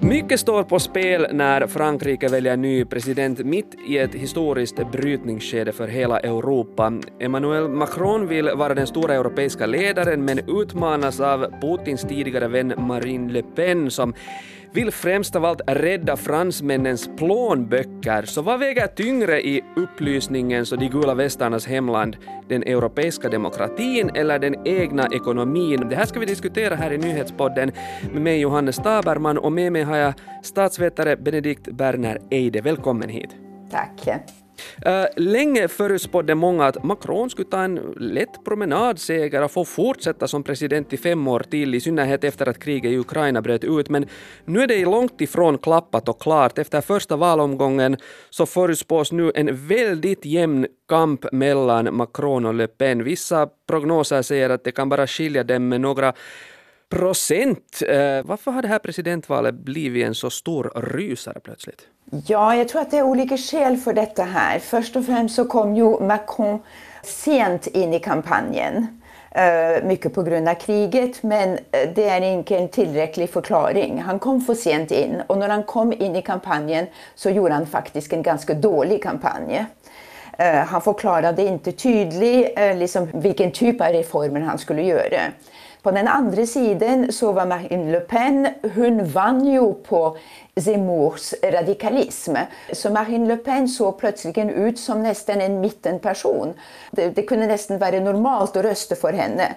Mycket står på spel när Frankrike väljer ny president mitt i ett historiskt brytningsskede för hela Europa. Emmanuel Macron vill vara den stora europeiska ledaren men utmanas av Putins tidigare vän Marine Le Pen som vill främst av allt rädda fransmännens plånböcker. Så vad väger tyngre i upplysningens och de gula västarnas hemland? Den europeiska demokratin eller den egna ekonomin? Det här ska vi diskutera här i nyhetspodden med mig Johannes Taberman och med mig har jag statsvetare Benedikt Berner Eide. Välkommen hit. Tack. Eh, länge förutspådde många att Macron skulle ta en lätt promenadseger och få fortsätta som president i fem år till, i synnerhet efter att kriget i Ukraina bröt ut. Men nu är det långt ifrån klappat och klart. Efter första valomgången så förutspås nu en väldigt jämn kamp mellan Macron och Le Pen. Vissa prognoser säger att det kan bara skilja dem med några procent. Eh, varför har det här presidentvalet blivit en så stor rysare plötsligt? Ja, jag tror att det är olika skäl för detta här. Först och främst så kom ju Macron sent in i kampanjen. Eh, mycket på grund av kriget, men eh, det är inte en tillräcklig förklaring. Han kom för sent in och när han kom in i kampanjen så gjorde han faktiskt en ganska dålig kampanj. Han förklarade inte tydligt liksom vilken typ av reformer han skulle göra. På den andra sidan så var Marine Le Pen, hon vann ju på Zemmours radikalism. Så Marine Le Pen såg plötsligt ut som nästan en mittenperson. Det, det kunde nästan vara normalt att rösta för henne.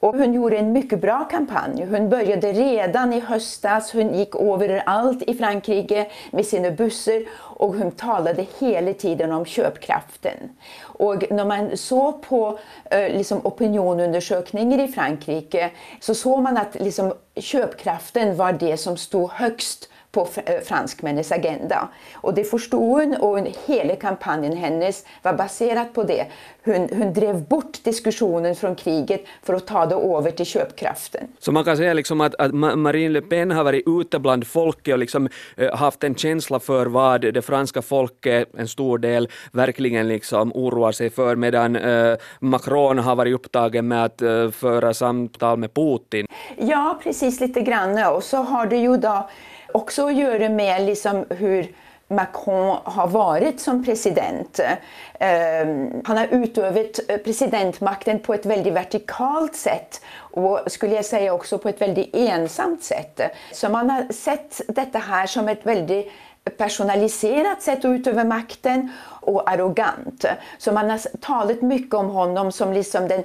Och hon gjorde en mycket bra kampanj. Hon började redan i höstas, hon gick överallt i Frankrike med sina bussar och hon talade hela tiden om köpkraften. Och när man såg på eh, liksom opinionundersökningar i Frankrike så såg man att liksom, köpkraften var det som stod högst på eh, franskmännens agenda. Och det förstod hon och hela kampanjen hennes var baserad på det. Hon, hon drev bort diskussionen från kriget för att ta det över till köpkraften. Så man kan säga liksom att, att Marine Le Pen har varit ute bland folket och liksom, äh, haft en känsla för vad det franska folket, en stor del, verkligen liksom oroar sig för medan äh, Macron har varit upptagen med att föra samtal med Putin. Ja, precis lite grann. Och så har det ju då också att göra med liksom hur Macron har varit som president. Ehm, han har utövat eh, presidentmakten på ett väldigt vertikalt sätt och skulle jag säga också på ett väldigt ensamt sätt. Så man har sett detta här som ett väldigt personaliserat sätt att utöva makten och arrogant. Så man har talat mycket om honom som liksom den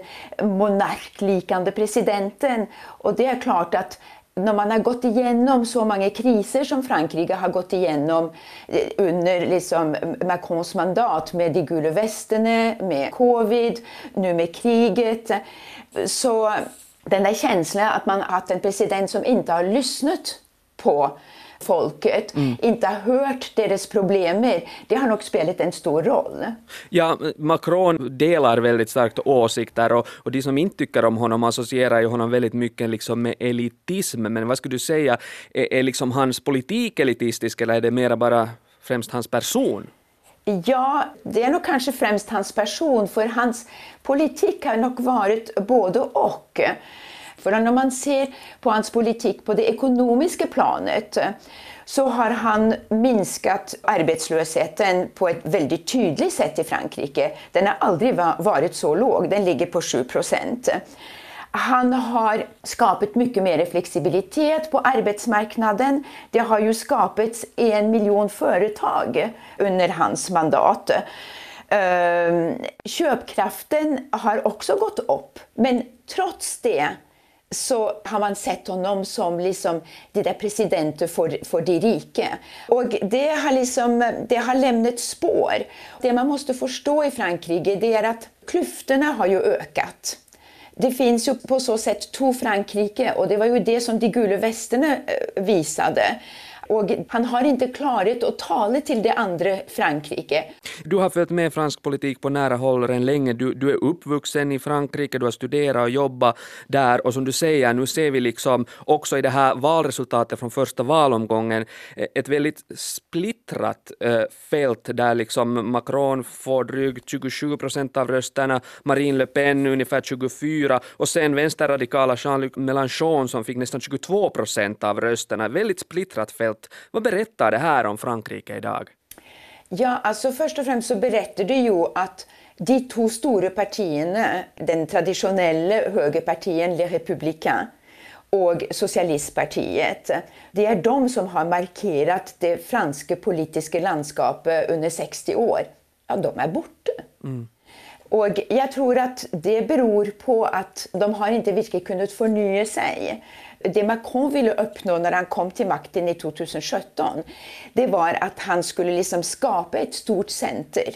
monarklikande presidenten. Och det är klart att när man har gått igenom så många kriser som Frankrike har gått igenom eh, under liksom Macrons mandat med de gula västerna, med covid, nu med kriget. Så den där känslan att man har haft en president som inte har lyssnat på folket, mm. inte har hört deras problem, det har nog spelat en stor roll. Ja, Macron delar väldigt starkt åsikter och, och de som inte tycker om honom associerar ju honom väldigt mycket liksom med elitism, men vad skulle du säga, är, är liksom hans politik elitistisk eller är det mera bara främst hans person? Ja, det är nog kanske främst hans person, för hans politik har nog varit både och. För när man ser på hans politik på det ekonomiska planet så har han minskat arbetslösheten på ett väldigt tydligt sätt i Frankrike. Den har aldrig varit så låg, den ligger på 7 procent. Han har skapat mycket mer flexibilitet på arbetsmarknaden. Det har ju skapats en miljon företag under hans mandat. Ehm, köpkraften har också gått upp, men trots det så har man sett honom som liksom det där presidenten för, för det rika. Och det har, liksom, det har lämnat spår. Det man måste förstå i Frankrike det är att klyftorna har ju ökat. Det finns ju på så sätt två Frankrike och det var ju det som de gula västerna eh, visade och han har inte klarat att tala till det andra Frankrike. Du har följt med fransk politik på nära håll redan länge. Du, du är uppvuxen i Frankrike, du har studerat och jobbat där och som du säger, nu ser vi liksom också i det här valresultatet från första valomgången eh, ett väldigt splittrat äh, fält där liksom Macron får drygt 27 procent av rösterna, Marine Le Pen ungefär 24 och sen vänsterradikala Jean-Luc Mélenchon som fick nästan 22 procent av rösterna. Väldigt splittrat fält. Vad berättar det här om Frankrike idag? Ja, alltså först och främst så berättar det ju att de två stora partierna, den traditionella högerpartiet Les Républicains och Socialistpartiet, det är de som har markerat det franska politiska landskapet under 60 år. Ja, de är borta. Mm. Och jag tror att det beror på att de har inte riktigt kunnat förnya sig. Det Macron ville uppnå när han kom till makten i 2017, det var att han skulle liksom skapa ett stort center.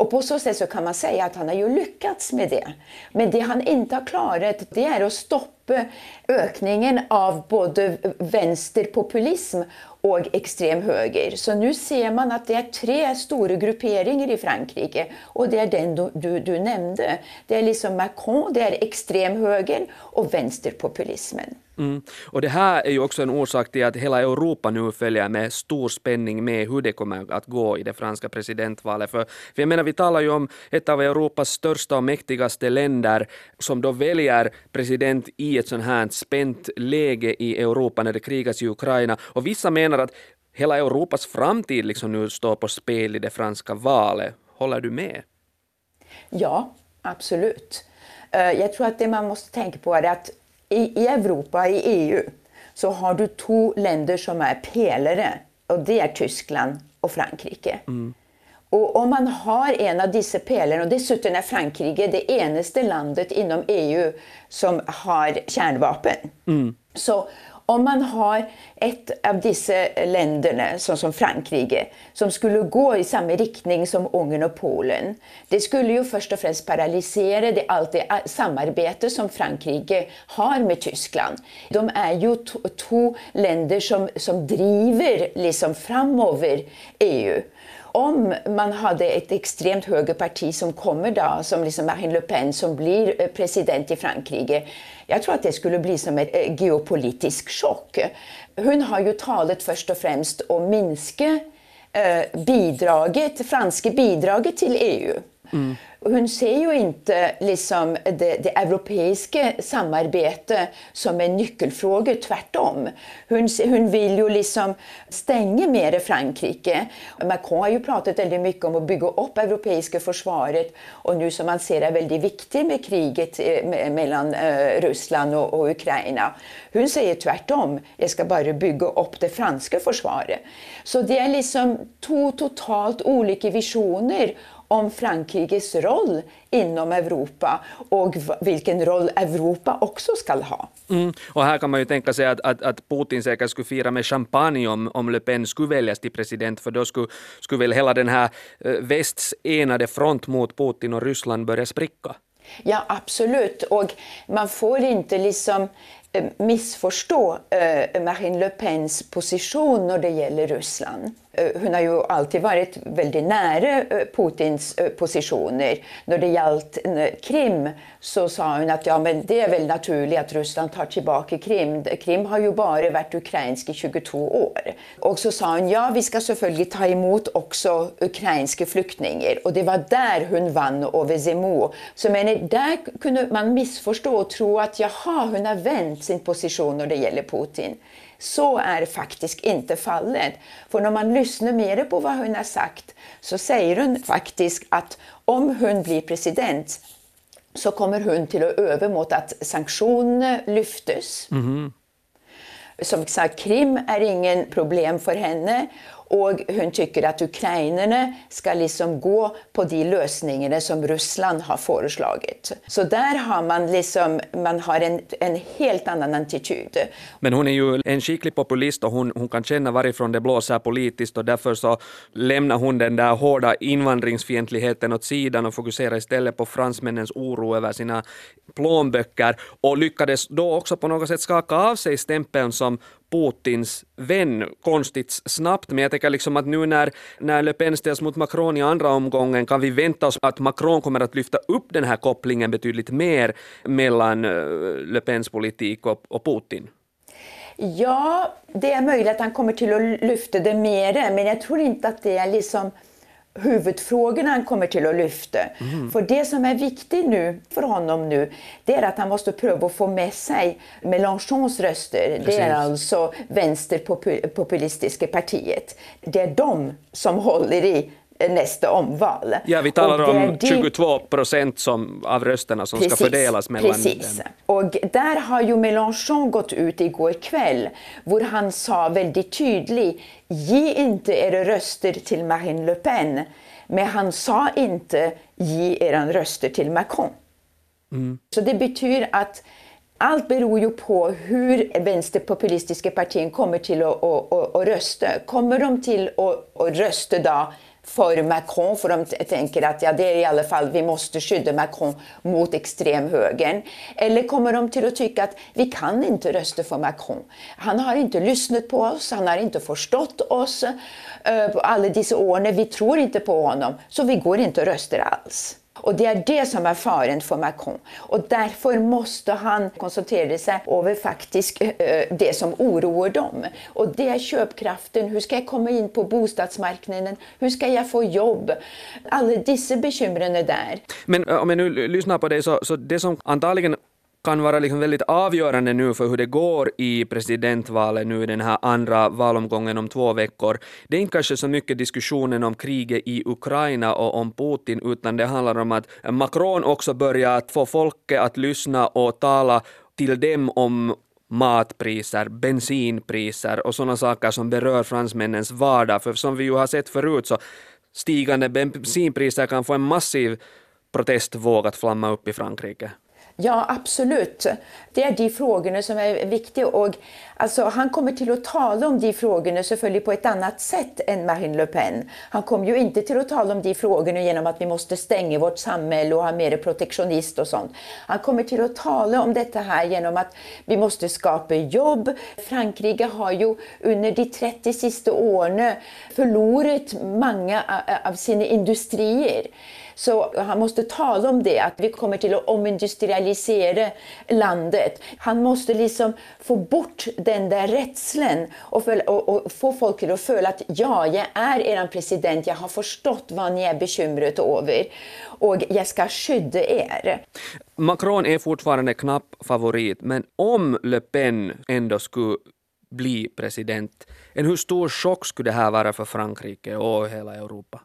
Och på så sätt så kan man säga att han har ju lyckats med det. Men det han inte har klarat, det är att stoppa ökningen av både vänsterpopulism och extrem höger. Så nu ser man att det är tre stora grupperingar i Frankrike och det är den du, du, du nämnde. Det är liksom Macron, det är extrem höger och vänsterpopulismen. Mm. Och det här är ju också en orsak till att hela Europa nu följer med stor spänning med hur det kommer att gå i det franska presidentvalet. För, för jag menar, vi talar ju om ett av Europas största och mäktigaste länder som då väljer president i ett sånt här spänt läge i Europa när det krigas i Ukraina. Och vissa menar att hela Europas framtid liksom nu står på spel i det franska valet. Håller du med? Ja, absolut. Eh, jag tror att det man måste tänka på är att i, i Europa, i EU, så har du två länder som är pelare och det är Tyskland och Frankrike. Mm. Och om man har en av dessa pelare, och dessutom är Frankrike det enaste landet inom EU som har kärnvapen. Mm. Så om man har ett av dessa länderna, som, som Frankrike, som skulle gå i samma riktning som Ungern och Polen, det skulle ju först och främst paralysera det, allt det eh, samarbete som Frankrike har med Tyskland. De är ju två länder som, som driver liksom framöver EU om man hade ett extremt högerparti som kommer då, som liksom Marine Le Pen, som blir eh, president i Frankrike, jag tror att det skulle bli som en eh, geopolitisk chock. Hon har ju talat först och främst om att minska eh, bidraget, franska bidraget till EU. Mm. Hon ser ju inte liksom det, det europeiska samarbetet som en nyckelfråga, tvärtom. Hon, hon vill ju liksom stänga mer Frankrike. Macron har ju pratat väldigt mycket om att bygga upp europeiska försvaret och nu som man ser är väldigt viktigt med kriget eh, mellan eh, Ryssland och, och Ukraina. Hon säger tvärtom, jag ska bara bygga upp det franska försvaret. Så det är liksom två totalt olika visioner om Frankrikes roll inom Europa och vilken roll Europa också ska ha. Mm. Och här kan man ju tänka sig att, att, att, Putin säkert skulle fira med champagne om, om Le Pen skulle väljas till president, för då skulle, skulle väl hela den här eh, västs enade front mot Putin och Ryssland börja spricka. Ja, absolut. Och man får inte liksom eh, missförstå eh, Marine Le Pens position när det gäller Ryssland. Eh, hon har ju alltid varit väldigt nära eh, Putins eh, positioner. När det gällt Krim så sa hon att ja, men det är väl naturligt att Ryssland tar tillbaka Krim. Krim har ju bara varit ukrainsk i 22 år. Och så sa hon ja, vi ska såklart ta emot också ukrainska flyktingar. Och det var där hon vann över Zemo. Så men där kunde man missförstå och tro att jaha, hon har vänt sin position när det gäller Putin. Så är faktiskt inte fallet. För när man lyssnar mer på vad hon har sagt så säger hon faktiskt att om hon blir president så kommer hon till att öva mot att sanktioner lyftes. Mm. Som sagt, Krim är ingen problem för henne och hon tycker att ukrainarna ska liksom gå på de lösningarna som Ryssland har föreslagit. Så där har man, liksom, man har en, en helt annan attityd. Men hon är ju en skicklig populist och hon, hon kan känna varifrån det blåser politiskt och därför så lämnar hon den där hårda invandringsfientligheten åt sidan och fokuserar istället på fransmännens oro över sina plånböcker och lyckades då också på något sätt skaka av sig stämpeln som Putins vän konstigt snabbt, men jag tänker liksom att nu när, när Le Pen ställs mot Macron i andra omgången kan vi vänta oss att Macron kommer att lyfta upp den här kopplingen betydligt mer mellan eh, Le Pens politik och, och Putin? Ja, det är möjligt att han kommer till att lyfta det mer, men jag tror inte att det är liksom huvudfrågorna han kommer till att lyfta. Mm. För det som är viktigt nu för honom nu, det är att han måste pröva att få med sig Mélenchons röster. Precis. Det är alltså vänsterpopulistiska partiet. Det är de som håller i nästa omval. Ja, vi talar om 22 procent som, av rösterna som precis, ska fördelas mellan... Precis. Den. Och där har ju Mélenchon gått ut igår kväll, hvor han sa väldigt tydligt, ge inte era röster till Marine Le Pen, men han sa inte, ge era röster till Macron. Mm. Så det betyder att allt beror ju på hur vänsterpopulistiska partier kommer till att, att, att, att rösta. Kommer de till att, att rösta då för Macron, för de tänker att ja, det är i alla fall, vi måste skydda Macron mot extremhögern. Eller kommer de till att tycka att vi kan inte rösta för Macron. Han har inte lyssnat på oss, han har inte förstått oss uh, på alla dessa år, vi tror inte på honom, så vi går inte och röstar alls. Och det är det som är faren för Macron. Och därför måste han koncentrera sig över faktiskt eh, det som oroar dem. Och det är köpkraften. Hur ska jag komma in på bostadsmarknaden? Hur ska jag få jobb? Alla dessa bekymren är där. Men eh, om jag nu lyssnar på dig så, så det som antagligen kan vara liksom väldigt avgörande nu för hur det går i presidentvalet nu i den här andra valomgången om två veckor. Det är inte kanske så mycket diskussionen om kriget i Ukraina och om Putin, utan det handlar om att Macron också börjar att få folket att lyssna och tala till dem om matpriser, bensinpriser och sådana saker som berör fransmännens vardag. För som vi ju har sett förut så stigande bensinpriser kan få en massiv protestvåg att flamma upp i Frankrike. Ja, absolut. Det är de frågorna som är viktiga. Och, alltså, han kommer till att tala om de frågorna på ett annat sätt än Marine Le Pen. Han kommer ju inte till att tala om de frågorna genom att vi måste stänga vårt samhälle och ha mer protektionist och sånt. Han kommer till att tala om detta här genom att vi måste skapa jobb. Frankrike har ju under de 30 sista åren förlorat många av sina industrier. Så han måste tala om det, att vi kommer till att omindustrialisera landet. Han måste liksom få bort den där rädslan och, och, och, få folk till att känna att ja, jag är er president, jag har förstått vad ni är bekymrade över och jag ska skydda er. Macron är fortfarande knapp favorit, men om Le Pen ändå skulle bli president, en hur stor chock skulle det här vara för Frankrike och hela Europa?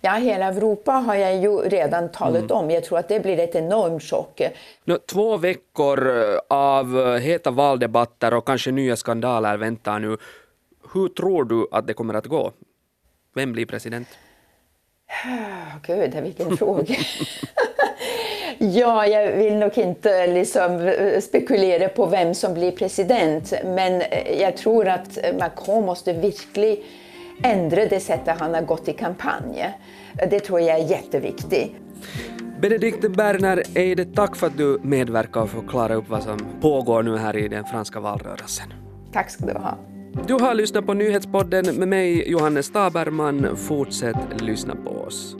Ja, hela Europa har jag ju redan talat mm. om. Jag tror att det blir ett enormt chock. Två veckor eh, av eh, heta valdebatter och kanske nya skandaler väntar nu. Hur tror du att det kommer att gå? Vem blir president? Gud, vilken fråga. Ja, jag vill nog inte liksom eh, spekulera på vem som blir president, men jag tror att Macron måste verkligen ändra det sättet han har gått i kampanj. Det tror jag är jätteviktigt. Benedikte Berner Eide, tack för att du medverkar och förklarar upp vad som pågår nu här i den franska valrörelsen. Tack ska du ha. Du har lyssnat på Nyhetspodden med mig, Johannes Taberman. Fortsätt lyssna på oss.